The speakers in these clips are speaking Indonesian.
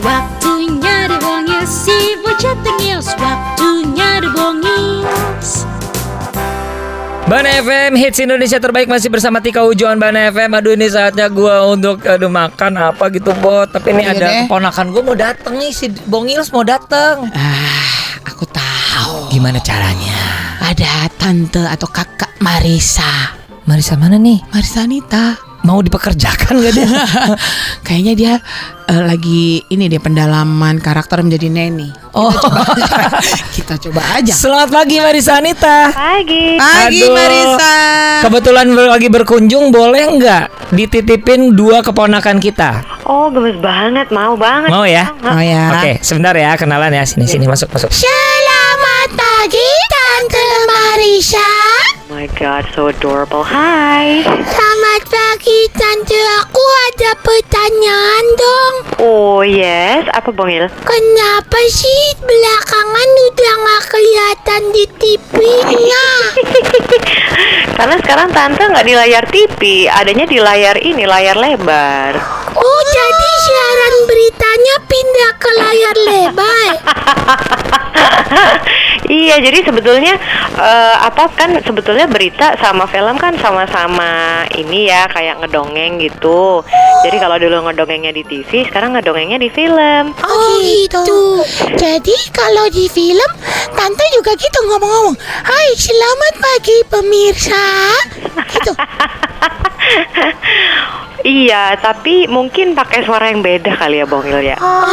Waktunya dibongil si bocah tengil Waktunya dibongis Bana FM hits Indonesia terbaik masih bersama Tika Ujuan Bana FM. Aduh ini saatnya gua untuk aduh makan apa gitu bot. Tapi ini Iya ada deh. keponakan gua mau dateng nih si Bongils mau dateng. Ah, aku tahu. Gimana caranya? Ada tante atau kakak Marisa. Marisa mana nih? Marisa Anita. Mau dipekerjakan gak dia? Kayaknya dia eh, lagi ini dia pendalaman karakter menjadi neni. Oh. Kita coba, kita coba aja. Selamat pagi Marisa Anita. Pagi. Pagi Aduh. Marisa. Kebetulan lagi berkunjung boleh nggak dititipin dua keponakan kita? Oh, gemes banget, mau banget. Mau ya? Oh ya. Oke, sebentar ya kenalan ya sini sini masuk masuk. Selamat god, so adorable. Hai. Selamat pagi Tante. Aku ada pertanyaan dong. Oh yes, apa Bongil? Kenapa sih belakangan udah nggak kelihatan di TV-nya? Karena sekarang tante nggak di layar TV, adanya di layar ini, layar lebar. Oh, jadi siaran beritanya pindah ke layar lebar. iya, jadi sebetulnya eh, apa kan sebetulnya berita sama film kan sama-sama ini ya kayak ngedongeng gitu. Jadi kalau dulu ngedongengnya di TV, sekarang ngedongengnya di film. Oh, gitu. Jadi kalau di film, tante juga gitu ngomong-ngomong. Hai, selamat pagi pemirsa. Gitu. Iya, tapi mungkin pakai suara yang beda kali ya Bongil ya. Oh,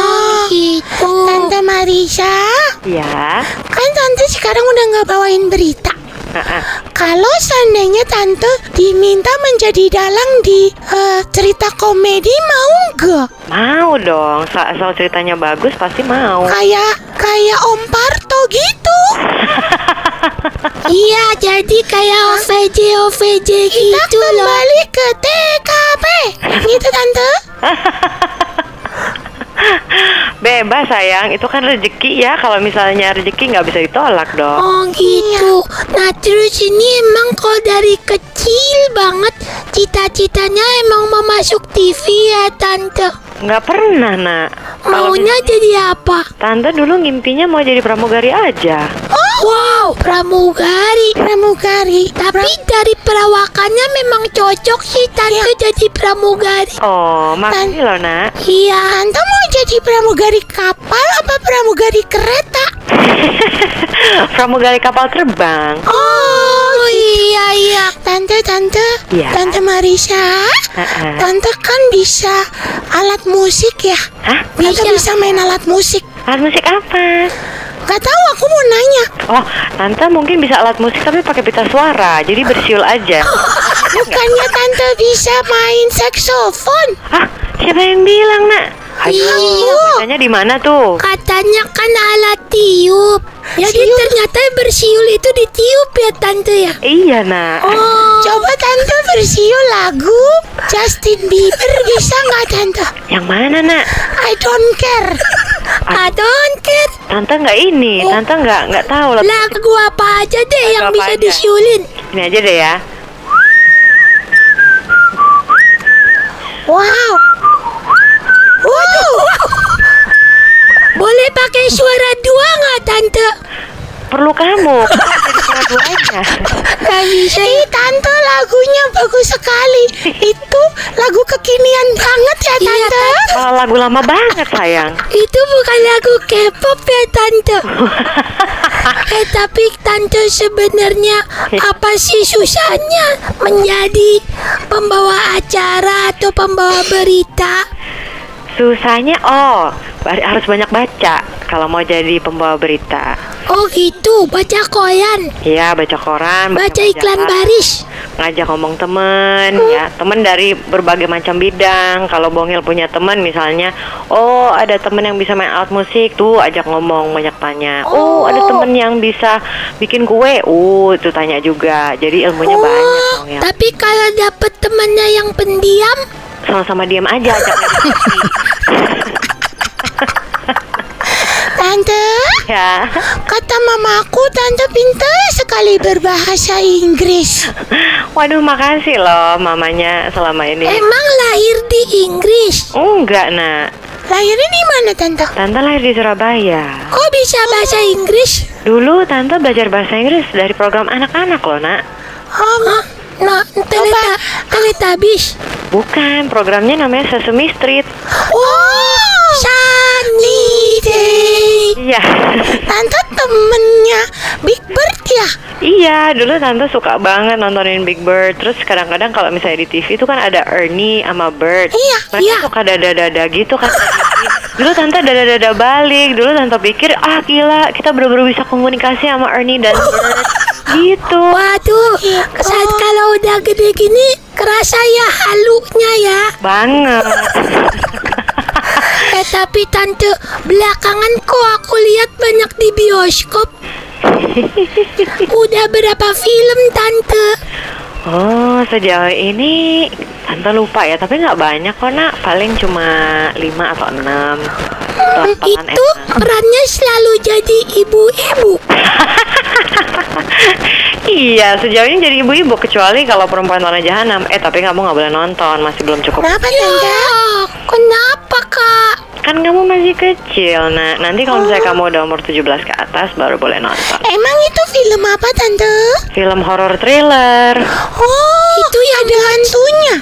gitu. Tante Marisa, Iya. kan tante sekarang udah nggak bawain berita. Heeh. Kalau seandainya tante diminta menjadi dalang di eh, cerita komedi, mau nggak? Mau dong, Sa- asal ceritanya bagus pasti mau. Kayak kayak Om Parto gitu. iya, jadi kayak OVJ OVJ gitu Kita kembali ke TKP. Gitu tante. Bebas sayang, itu kan rezeki ya. Kalau misalnya rezeki nggak bisa ditolak dong. Oh gitu. Nah terus ini emang kalau dari kecil banget cita-citanya emang mau masuk TV ya tante. Nggak pernah nak. Maunya jadi apa? Tante dulu ngimpinya mau jadi pramugari aja. Oh, wow, pramugari, pramugari. Tapi dari perawakannya memang cocok sih tante jadi pramugari. Oh, makasih loh nak. Iya, tante mau jadi pramugari kapal apa pramugari kereta? pramugari kapal terbang. Oh iya iya, tante tante, Iya. tante Marisa, Heeh. tante kan bisa alat musik ya? Hah? Tante bisa main alat musik. Alat musik apa? Gak tahu, aku mau nanya. Oh, tante mungkin bisa alat musik tapi pakai pita suara, jadi bersiul aja. Bukannya tante bisa main saksofon? Hah? Siapa yang bilang nak? Iya. Bacanya di mana tuh? Katanya kan alat tiup. Jadi ternyata bersiul itu ditiup ya tante ya? Iya nak. Oh. Coba tante bersiul lagu Justin Bieber bisa nggak tante? Yang mana nak? I don't care. I don't care. Tante nggak ini, Oh. tante nggak nggak tahu lah. Lagu apa aja deh Lagu yang bisa aja? disiulin. Ini aja deh ya. Wow. Boleh pakai suara dua nggak tante? Perlu kamu. Jadi suara duanya. Gak bisa Ih, tante lagunya bagus sekali Itu lagu kekinian banget ya tante Malah lagu lama banget sayang. Itu bukan lagu K-pop ya tante Eh tapi tante sebenarnya Apa sih susahnya Menjadi pembawa acara atau pembawa berita Susahnya oh harus banyak baca kalau mau jadi pembawa berita. Oh gitu baca koran Iya baca koran, Baca iklan majalah, baris ngajak ngomong temen ya temen dari berbagai macam bidang. Kalau Bongil punya temen misalnya, oh ada temen yang bisa main alat musik tuh ajak ngomong banyak tanya. Oh, ada temen yang bisa bikin kue, uh itu tanya juga. Jadi ilmunya banyak Oh Bongil. tapi kalau dapet temennya yang pendiam Sama-sama diam aja. Tante ya. Kata mamaku tante pintar sekali berbahasa Inggris Waduh makasih loh mamanya selama ini. Emang lahir di Inggris? Enggak nak. Lahirnya di mana tante? Tante lahir di Surabaya. Kok bisa bahasa Inggris? Dulu tante belajar bahasa Inggris dari program anak-anak loh, Nak. Oh, nah, teleta, teletabis. Bukan, programnya namanya Sesame Street. Oh, Sunny Day. Iya. Tante temennya Big Bird ya? Iya, dulu tante suka banget nontonin Big Bird. Terus kadang-kadang kalau misalnya di TV itu kan ada Ernie sama Bird. Iya, Mereka iya. suka dada-dada gitu kan. dulu tante dada-dada balik. Dulu tante pikir, ah gila, kita bener-bener bisa komunikasi sama Ernie dan Bird. gitu. Waduh, saat kalau udah gede gini kerasa ya halunya ya. Banget. Eh tapi tante, belakangan kok aku lihat banyak di bioskop. Udah berapa film tante? Oh, sejauh ini tante lupa ya, tapi nggak banyak kok nak. Paling cuma 5 atau 6 Pelan-pelan Itu emang. perannya selalu jadi ibu-ibu. Iya, sejauh ini jadi ibu-ibu kecuali kalau perempuan tanah jahanam. Eh, tapi kamu nggak boleh nonton, masih belum cukup. Kenapa tante? kenapa? Kan kamu masih kecil, nah nanti kalau misalnya kamu udah umur 17 ke atas baru boleh nonton. Emang itu film apa tante? Film horor thriller. Oh, itu yang ada hantunya.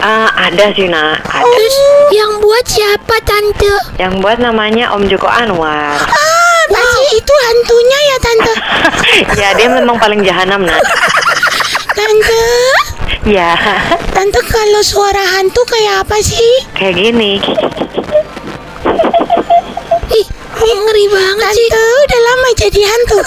Ah, ada sih, nak. Ada. Terus yang buat siapa tante? Yang buat namanya Om Joko Anwar. Ah, pasti itu hantunya ya tante. ya, dia memang paling jahanam, nak. Tante, Ya, tante kalau suara hantu kayak apa sih? kayak gini. Ngeri banget sih. Tante udah lama jadi hantu.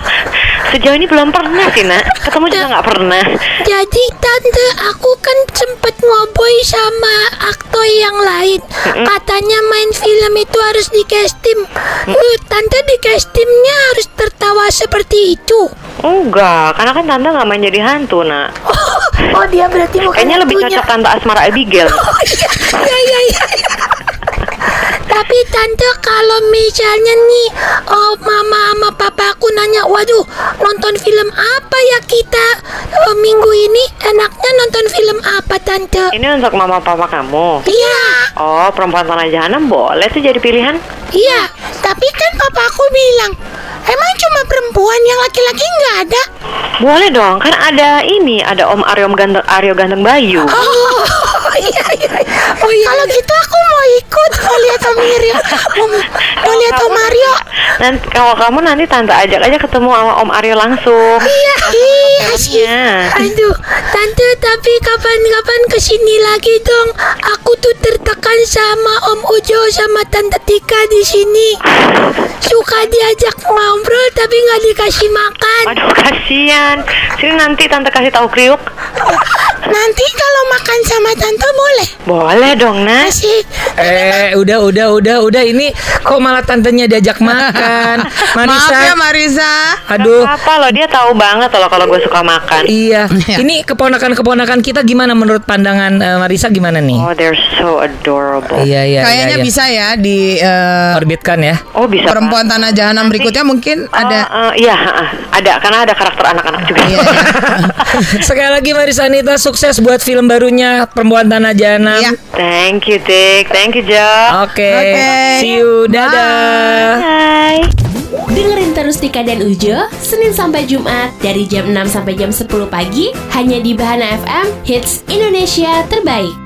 Sejauh ini belum pernah sih, nak. Ketemu juga nggak pernah. Jadi tante aku kan sempet ngoboy sama aktor yang lain. Katanya main film itu harus di casting. Uh, tante di castingnya harus tertawa seperti itu. Enggak, karena kan tante nggak main jadi hantu, nak. Oh, dia berarti bukan Kayaknya lebih cocok tante Asmara Abigail. Oh iya, iya, iya. Tapi tante kalau misalnya nih oh, mama sama papaku nanya, waduh nonton film apa ya kita oh, minggu ini? Enaknya nonton film apa tante? Ini untuk mama papa kamu. Iya, Oh, perempuan tanah jahanam boleh tuh jadi pilihan. iya. Tapi kan papaku bilang, emang cuma perempuan yang laki-laki nggak ada? Boleh dong, kan ada ini, ada Om Aryo Ganteng, Aryo Ganteng Bayu. Oh, iya. Oh, iya. Kalau gitu aku mau ikut, mau lihat Om Mario, mau, mau lihat Om Mario. Nanti kalau kamu nanti tante ajak aja ketemu sama Om Aryo langsung. Iya, iya. Aduh, tante tapi kapan-kapan ke sini lagi dong. Aku tuh tertekan sama Om Ujo sama Tante Tika di sini. Suka diajak ngobrol tapi nggak dikasih makan. Waduh, kasihan. Sini nanti tante kasih tahu kriuk. Makan sama tante boleh. Boleh dong, Nas. Asik. Eh, udah, udah, udah, udah. Ini kok malah tantenya diajak makan. Marisa. Maaf ya Marisa. Aduh. Apa loh, dia tahu banget loh kalau gue suka makan. Iya. Ini keponakan-keponakan kita gimana menurut pandangan eh, Marisa gimana nih? Oh, they're so adorable. Iya, iya, Kayaknya iya, iya. bisa ya di eh, Orbitkan ya. Oh, bisa. Perempuan tanah jahanam berikutnya mungkin Oh, ada. eh, iya, ada karena ada karakter anak-anak juga. Iya. Sekali lagi Marisa Anita sukses buat film barunya Perempuan Tanah Jahanam. Iya. Thank you, Tik. Thank you, Jo. Oke. Oke. See you. Dadah. Bye. Dengerin terus Tika dan Ujo Senin sampai Jumat dari jam 6 sampai jam 10 pagi hanya di Bahana FM Hits Indonesia terbaik.